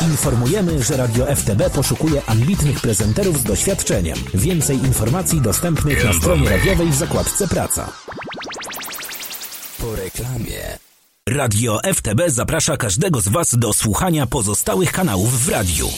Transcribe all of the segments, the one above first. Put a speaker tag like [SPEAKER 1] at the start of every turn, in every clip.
[SPEAKER 1] Informujemy, że Radio FTB poszukuje ambitnych prezenterów z doświadczeniem. Więcej informacji dostępnych na stronie radiowej w zakładce Praca.
[SPEAKER 2] Po reklamie.
[SPEAKER 1] Radio FTB zaprasza każdego z Was do słuchania pozostałych kanałów w radiu.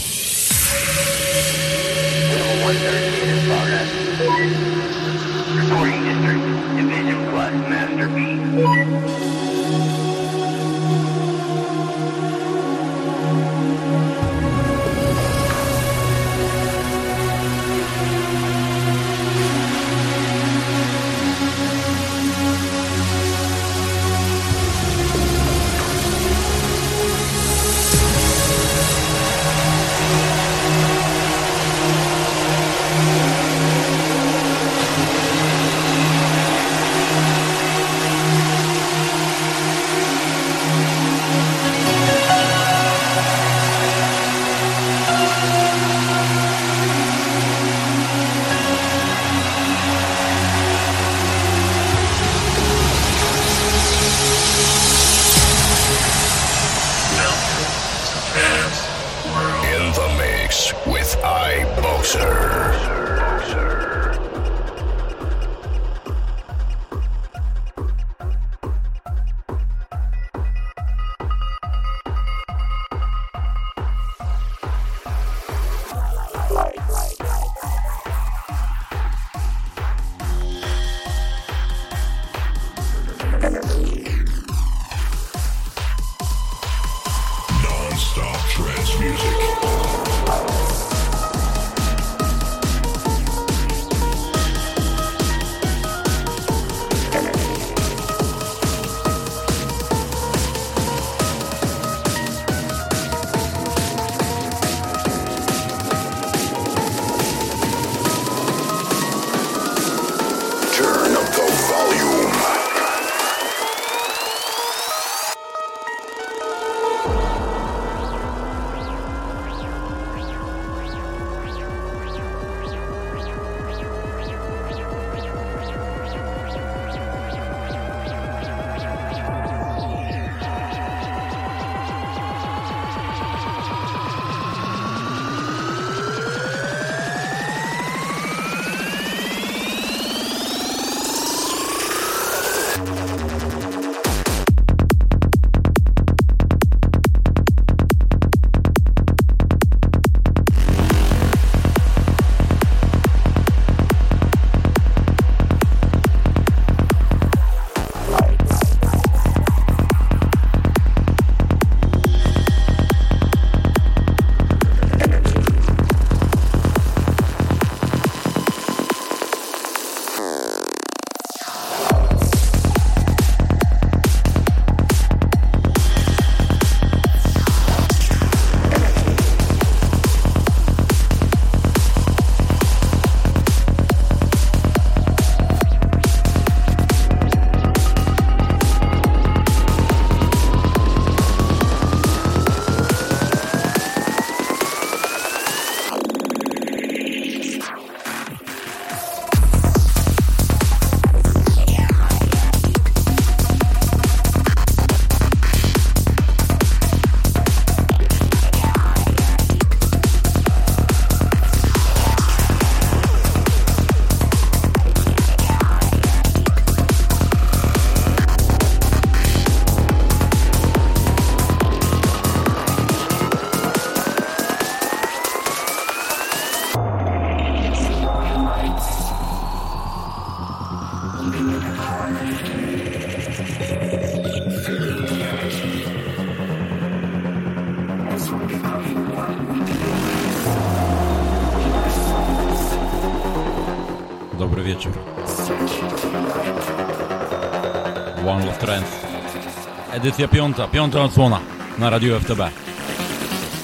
[SPEAKER 3] Edycja piąta, piąta odsłona na Radio FTB.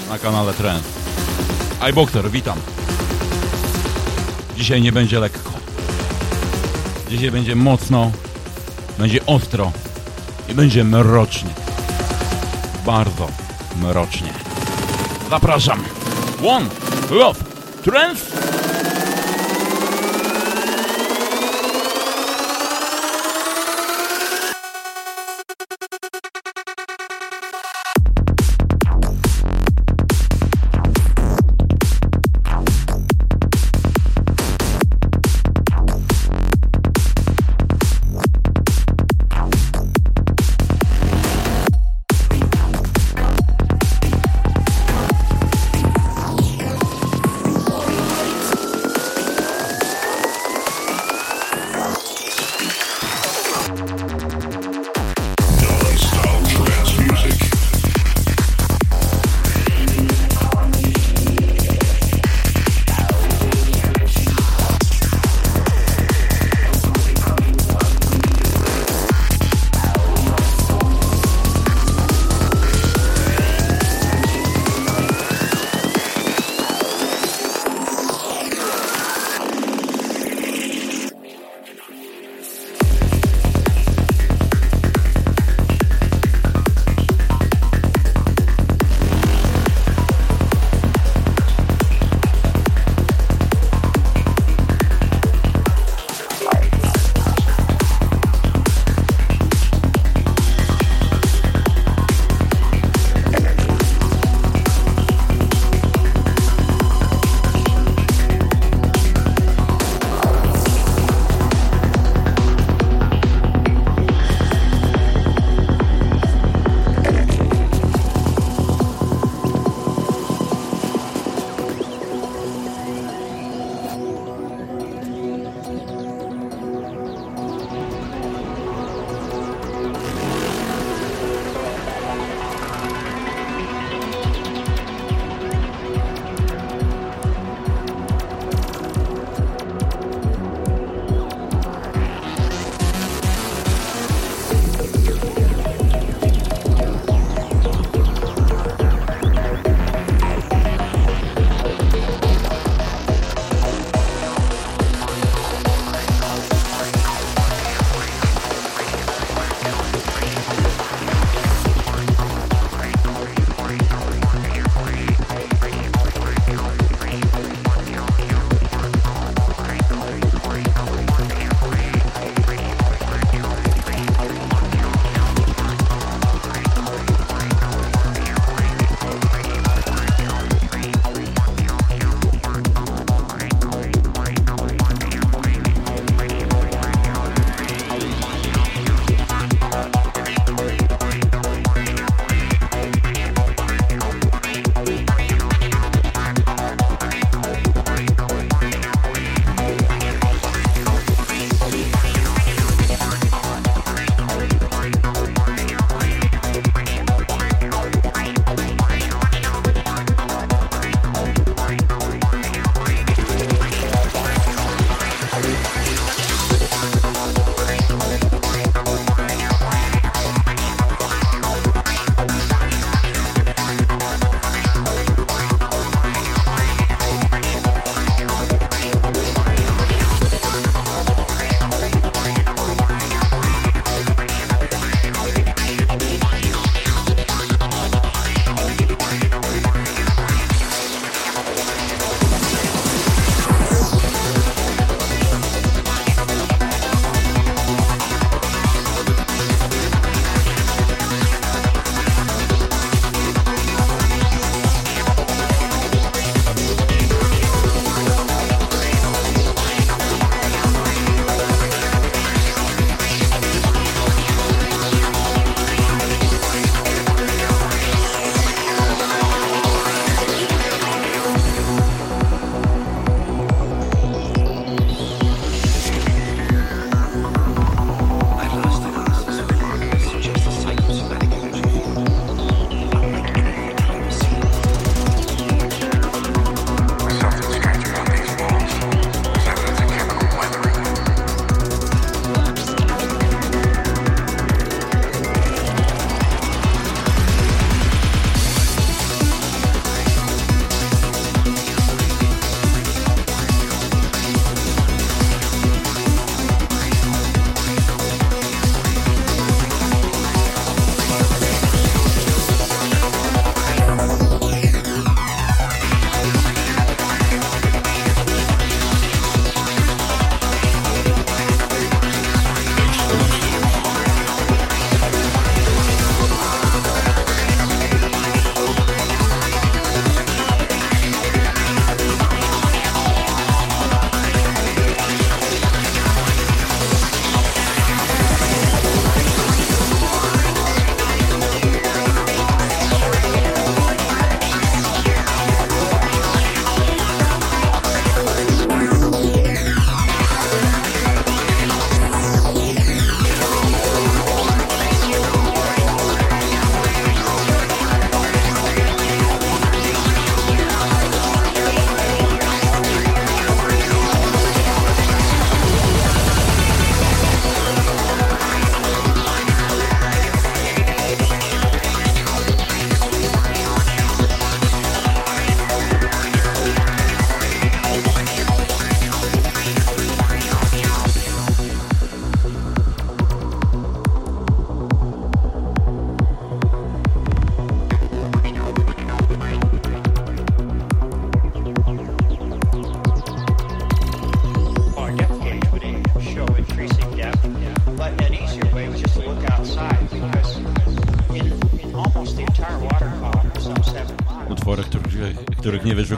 [SPEAKER 3] Na kanale Trend. iBoxer, witam. Dzisiaj nie będzie lekko. Dzisiaj będzie mocno, będzie ostro i będzie mrocznie. Bardzo mrocznie. Zapraszam. One Love Trends.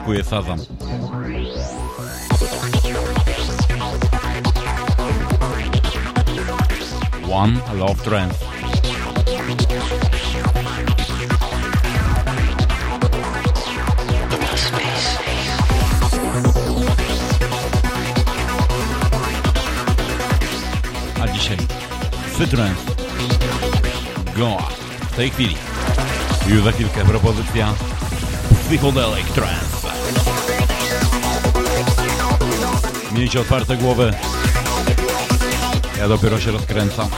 [SPEAKER 3] Wyszukuje Sazam. One Love Trance. A dzisiaj Citroen Goa w tej chwili. Już za chwilkę propozycja Psychedelic Trance. Miejcie otwarte głowy. Ja dopiero się rozkręcam.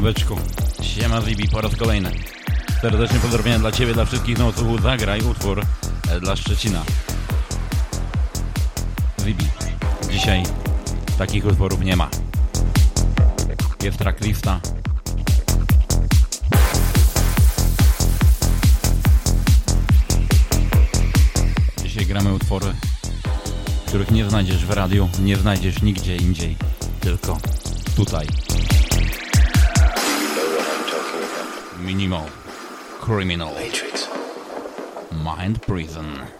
[SPEAKER 3] Siema Beczku, siema Zibi po raz kolejny. Serdecznie pozdrowienia dla Ciebie, dla wszystkich na odsłuchu. Zagraj utwór e, dla Szczecina. Zibi, dzisiaj takich utworów nie ma. Jest tracklista. Dzisiaj gramy utwory, których nie znajdziesz w radiu, nie znajdziesz nigdzie indziej, tylko tutaj.
[SPEAKER 4] Minimal. Criminal.
[SPEAKER 3] Matrix.
[SPEAKER 4] Mind Prison.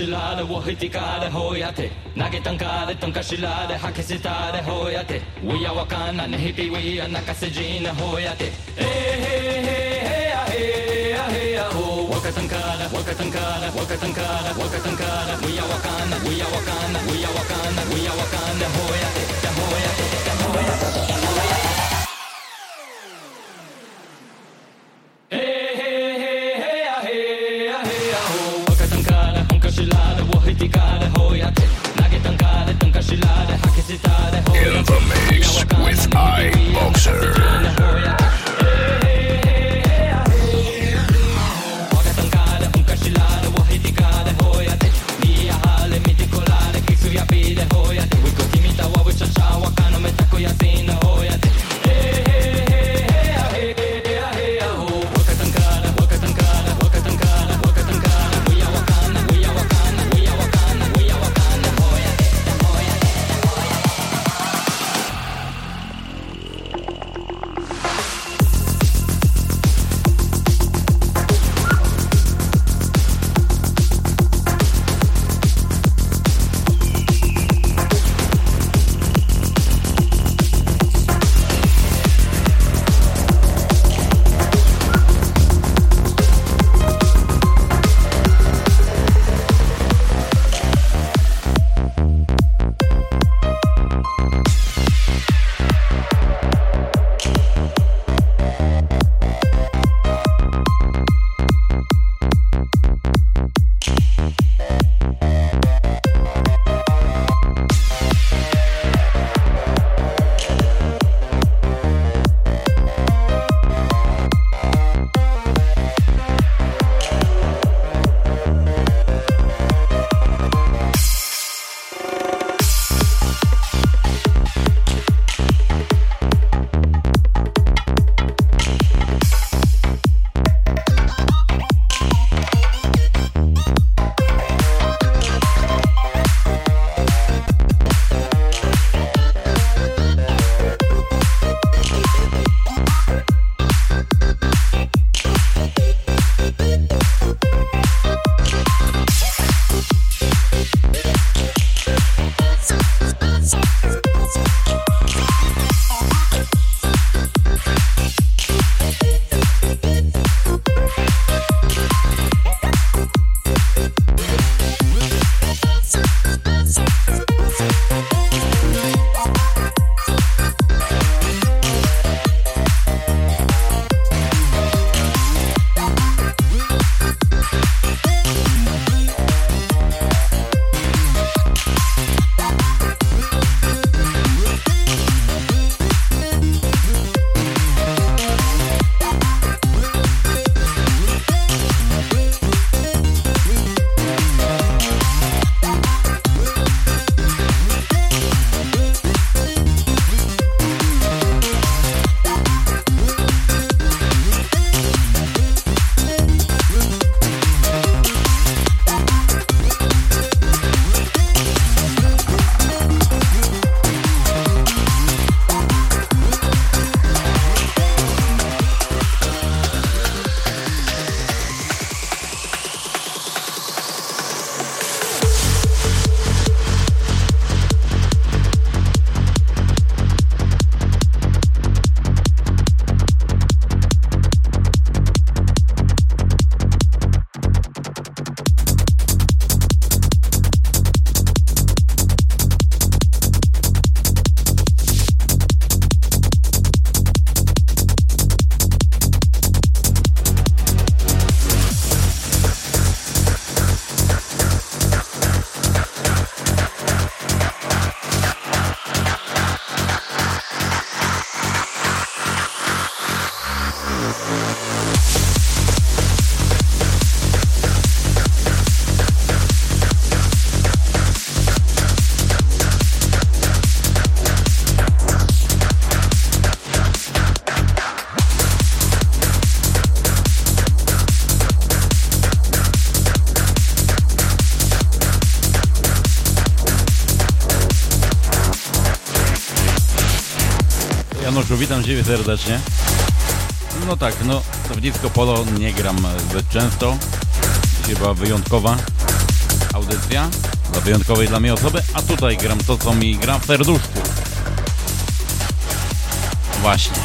[SPEAKER 5] しらでを引きかでほやて投げたんかでとんかしらで吐きせたでほやて We are わかんなねひぴ We are 泣かせじなほやてえへへへやへやへやほわかたんかだわかたんかだわかたんかだわかたんかだ We are わかんな We are わかんな We are わかんな We are わかんなほやてだほやて
[SPEAKER 3] witam Ciebie serdecznie. No tak, no w Disco Polo nie gram zbyt często. Dzisiaj była wyjątkowa audycja dla wyjątkowej dla mnie osoby, a tutaj gram to, co mi gra w serduszku. Właśnie.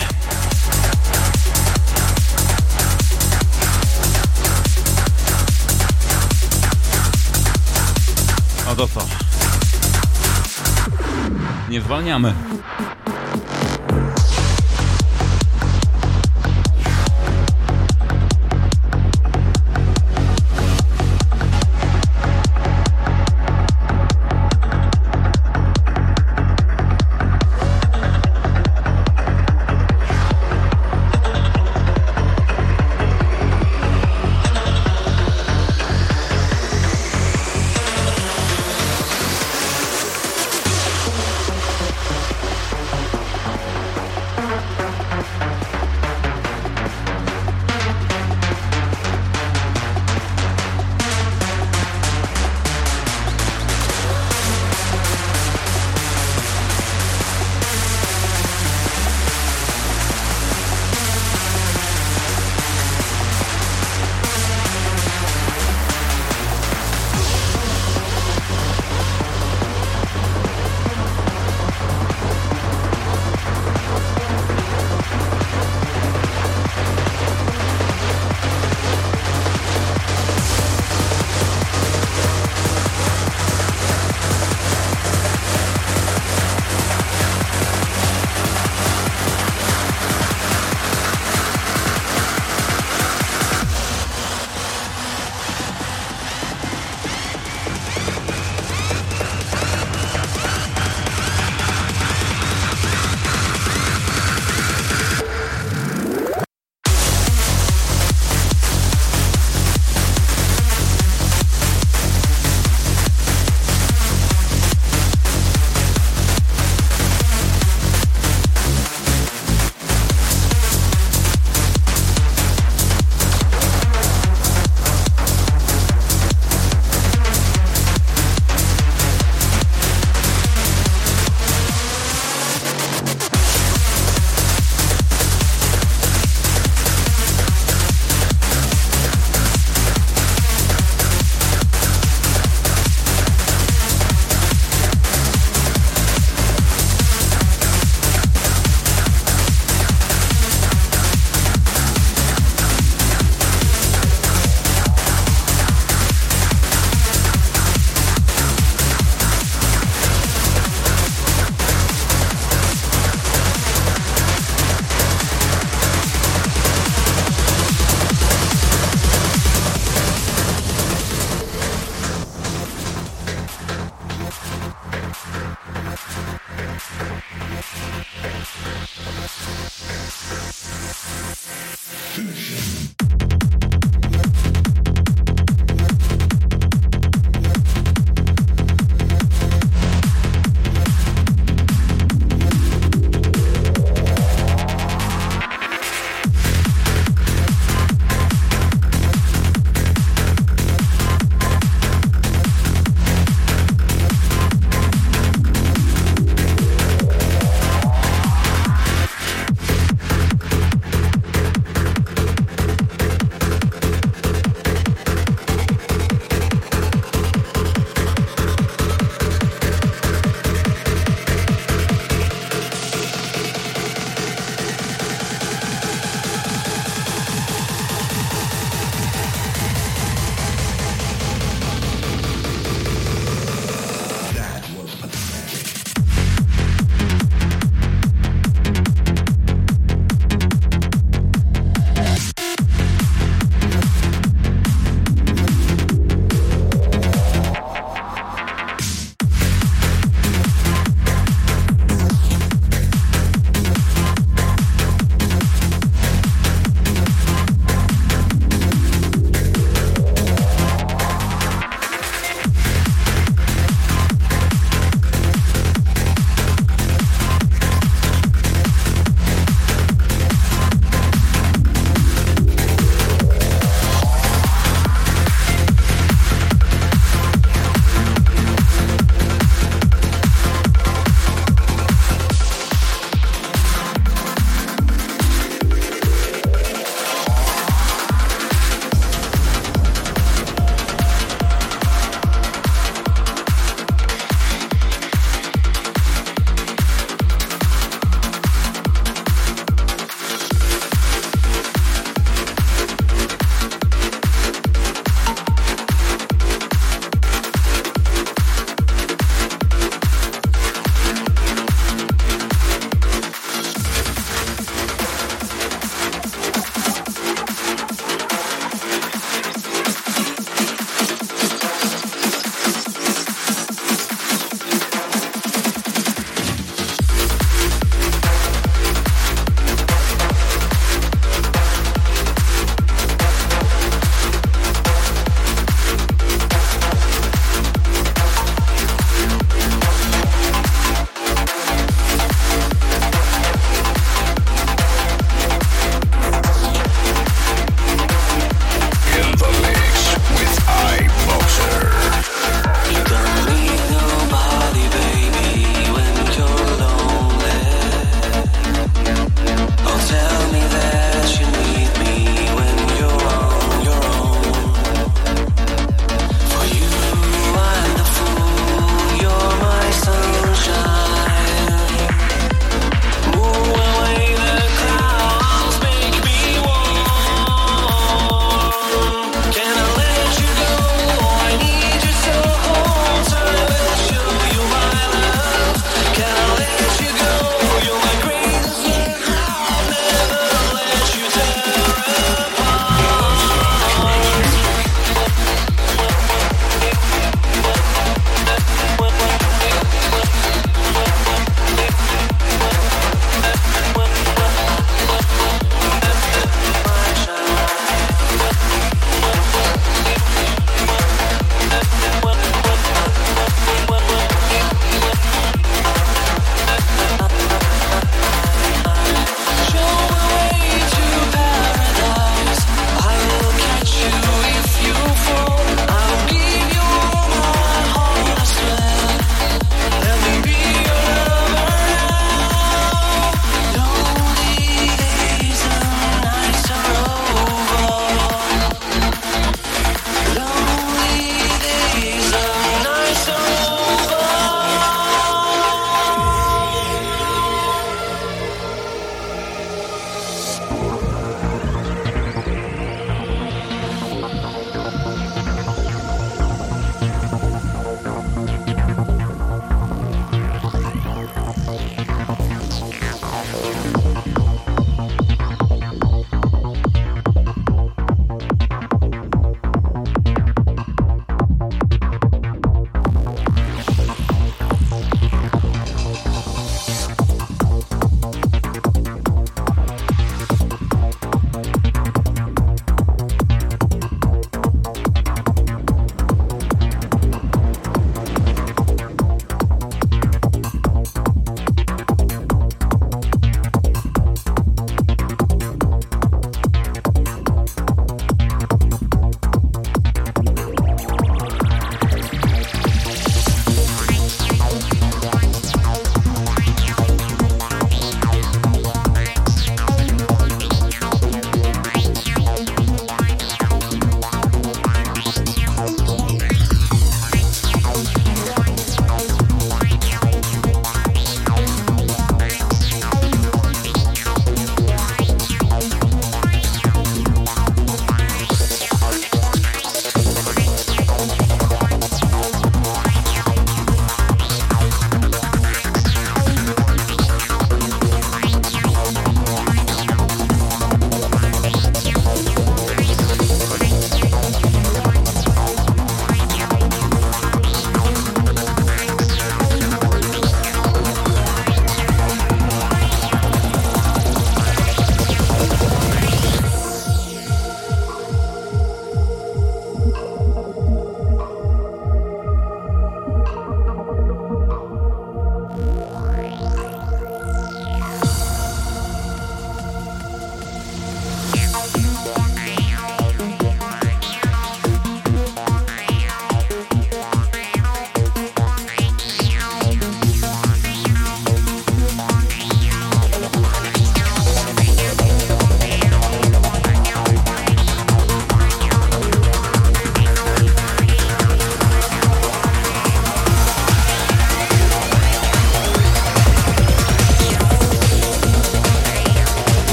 [SPEAKER 3] No to co? Nie zwalniamy.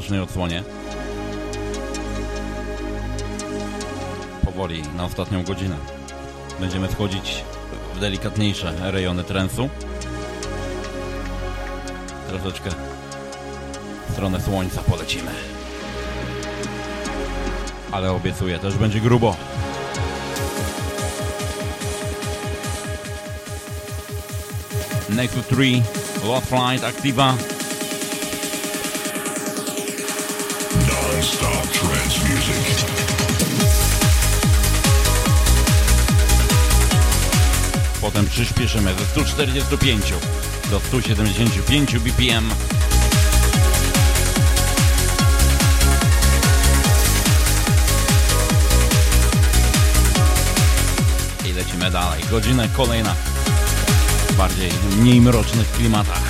[SPEAKER 3] rocznej odsłonie. Powoli, na ostatnią godzinę. Będziemy wchodzić w delikatniejsze rejony trensu. Troszeczkę w stronę słońca polecimy. Ale obiecuję, też będzie grubo. Nexus 3, Lot Flight, Activa, Potem przyspieszymy ze 145 do 175 BPM. I lecimy dalej. Godzinę kolejna w bardziej mniej mrocznych klimatach.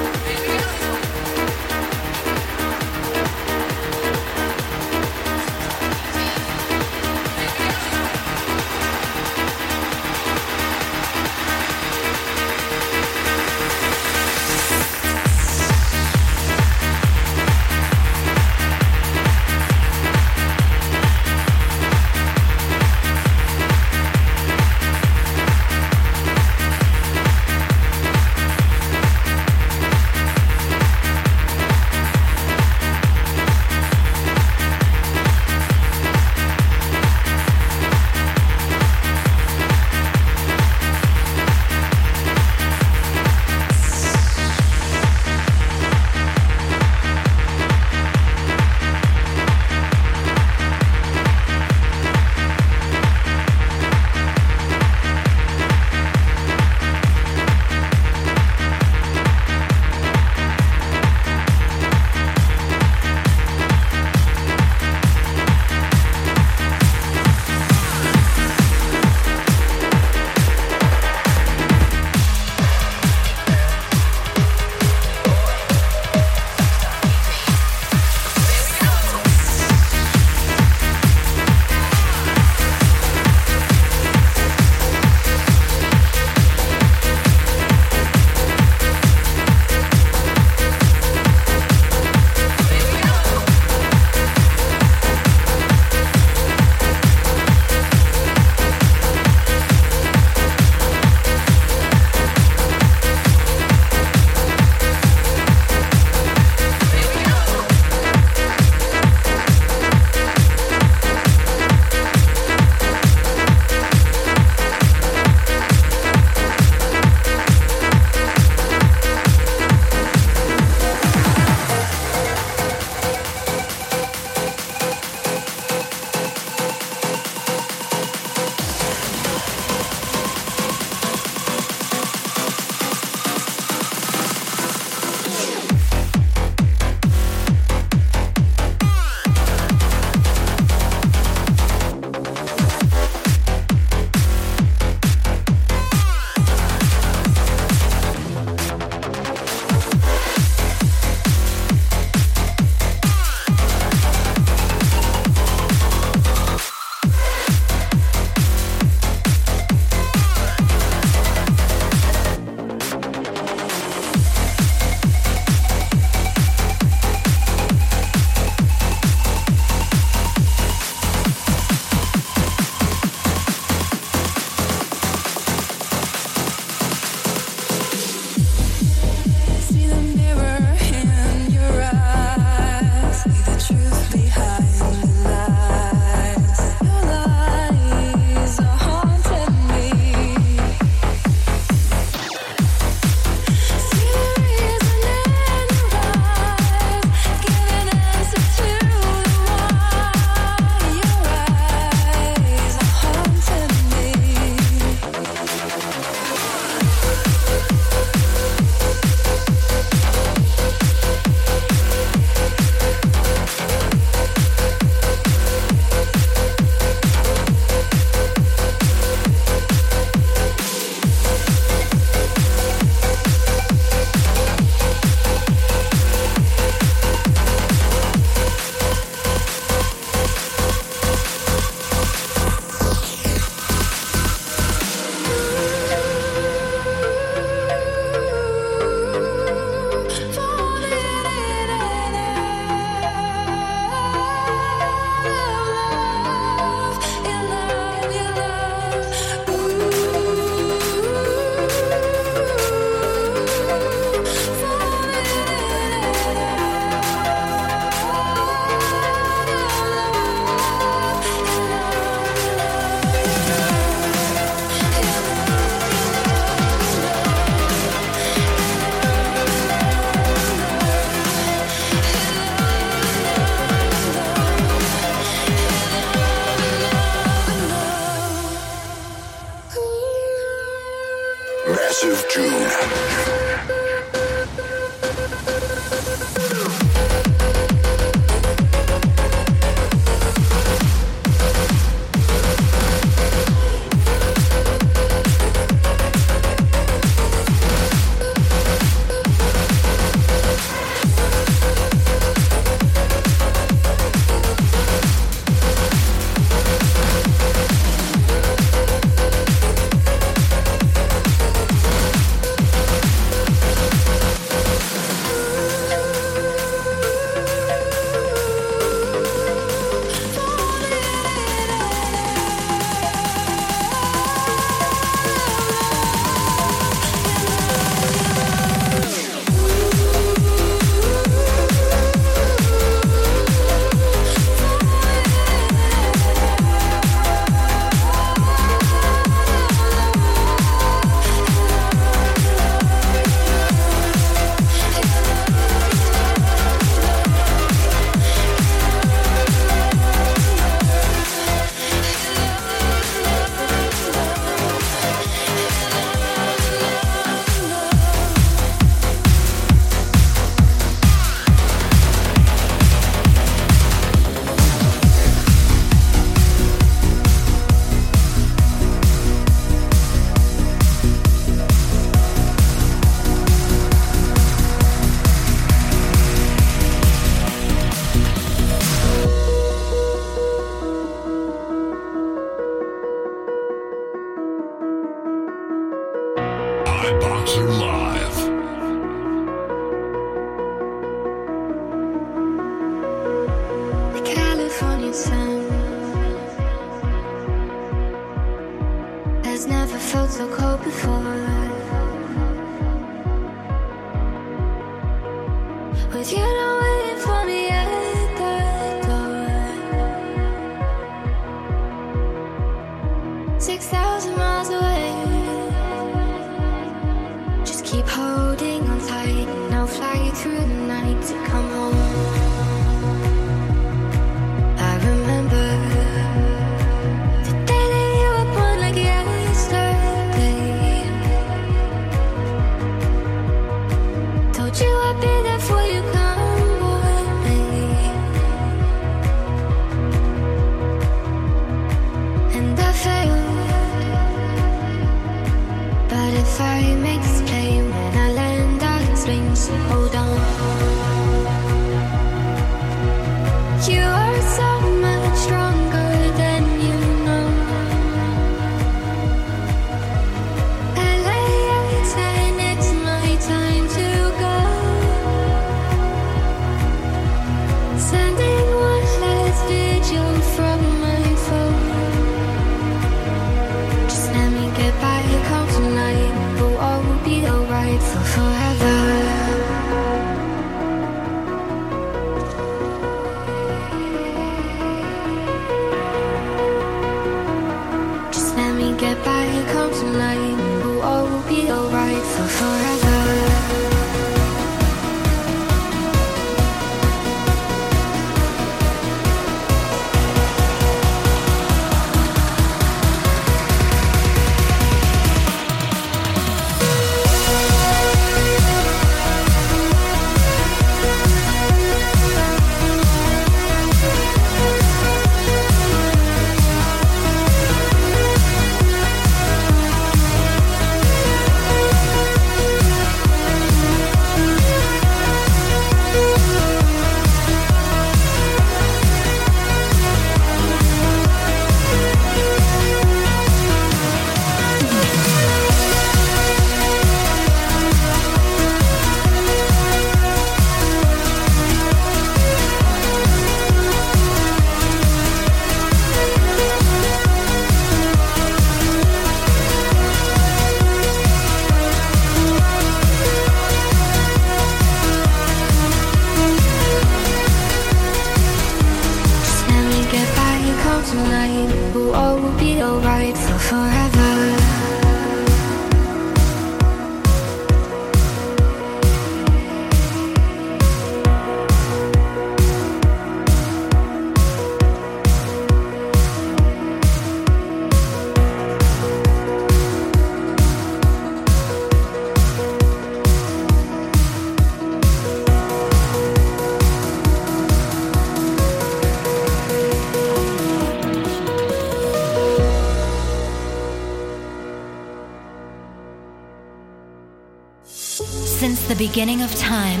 [SPEAKER 6] beginning of time,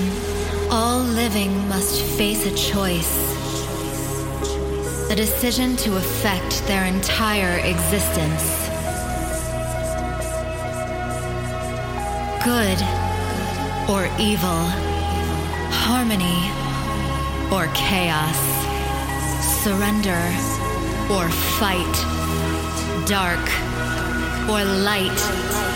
[SPEAKER 6] all living must face a choice. A decision to affect their entire existence. Good or evil, harmony or chaos, surrender or fight, dark or light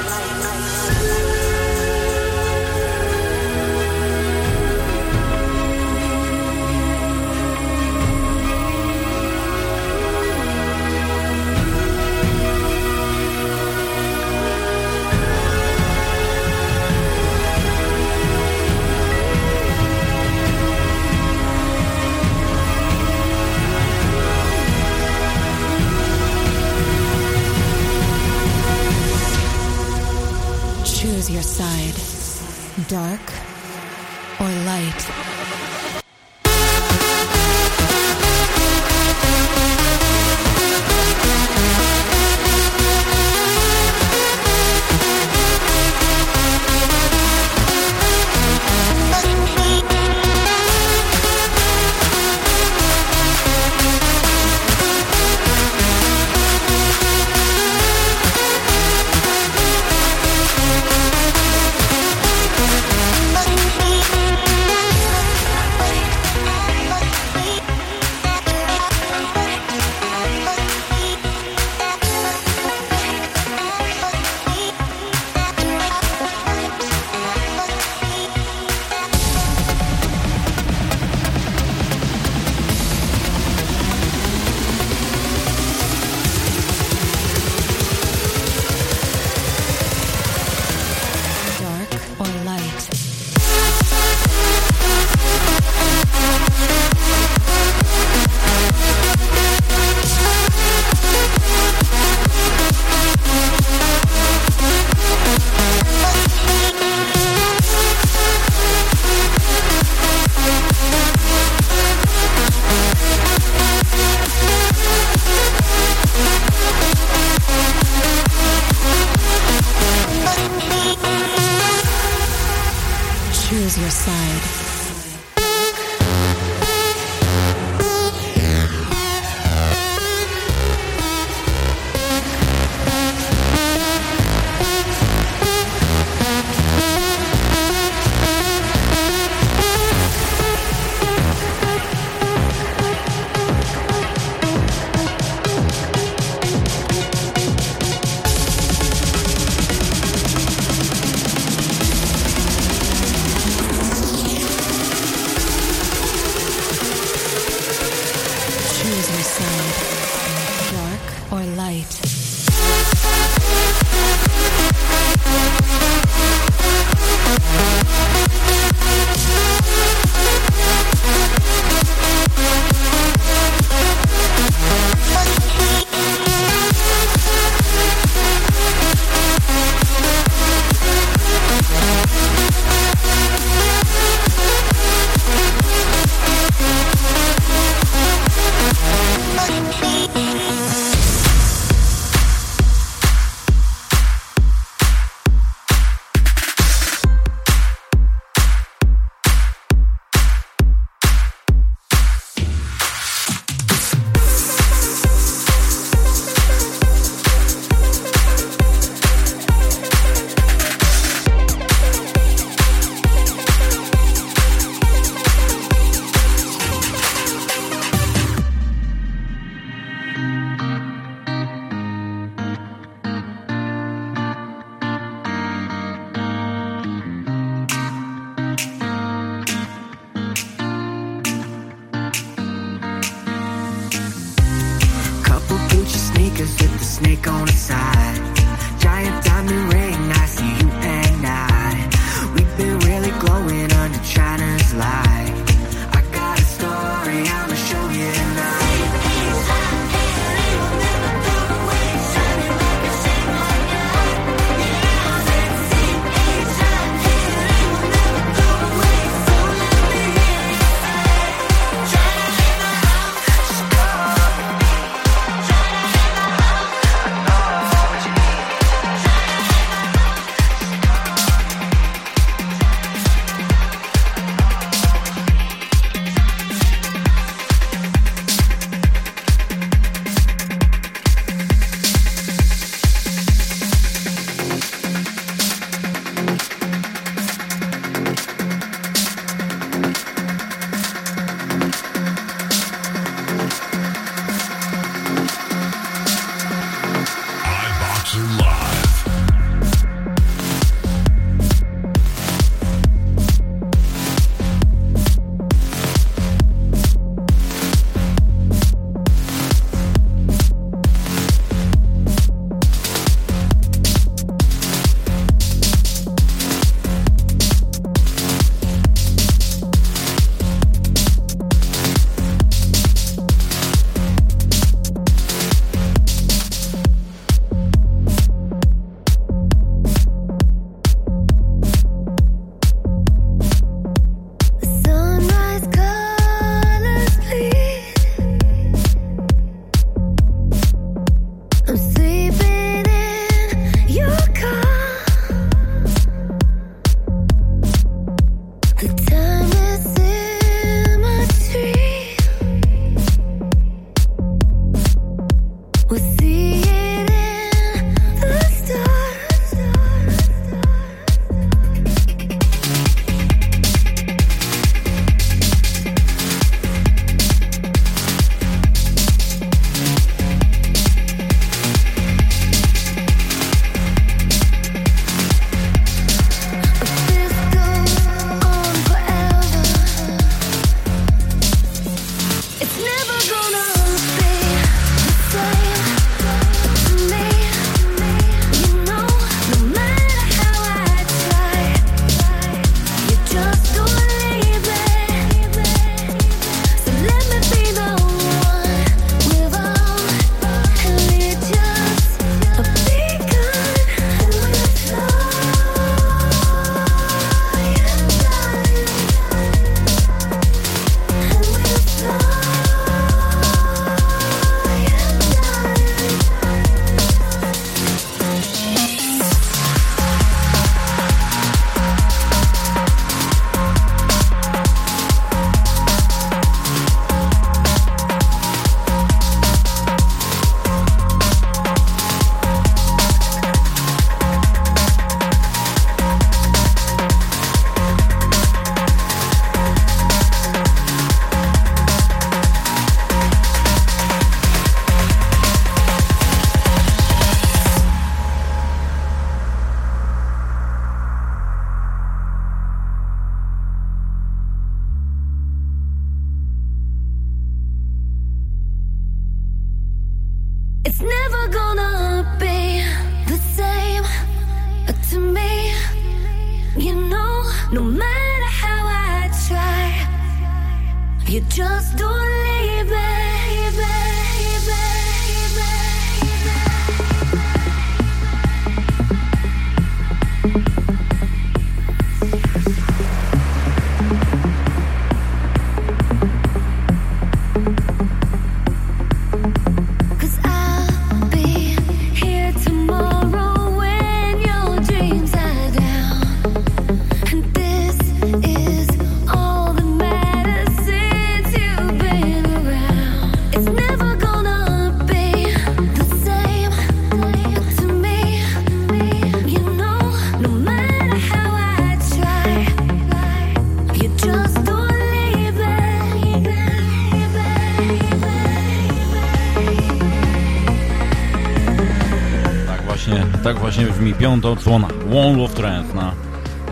[SPEAKER 3] piąta odsłona Wall of Trance na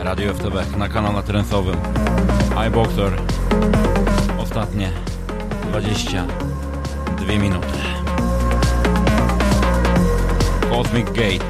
[SPEAKER 3] Radio FTB, na kanale trensowym iBoxer ostatnie 22 minuty. Cosmic Gate.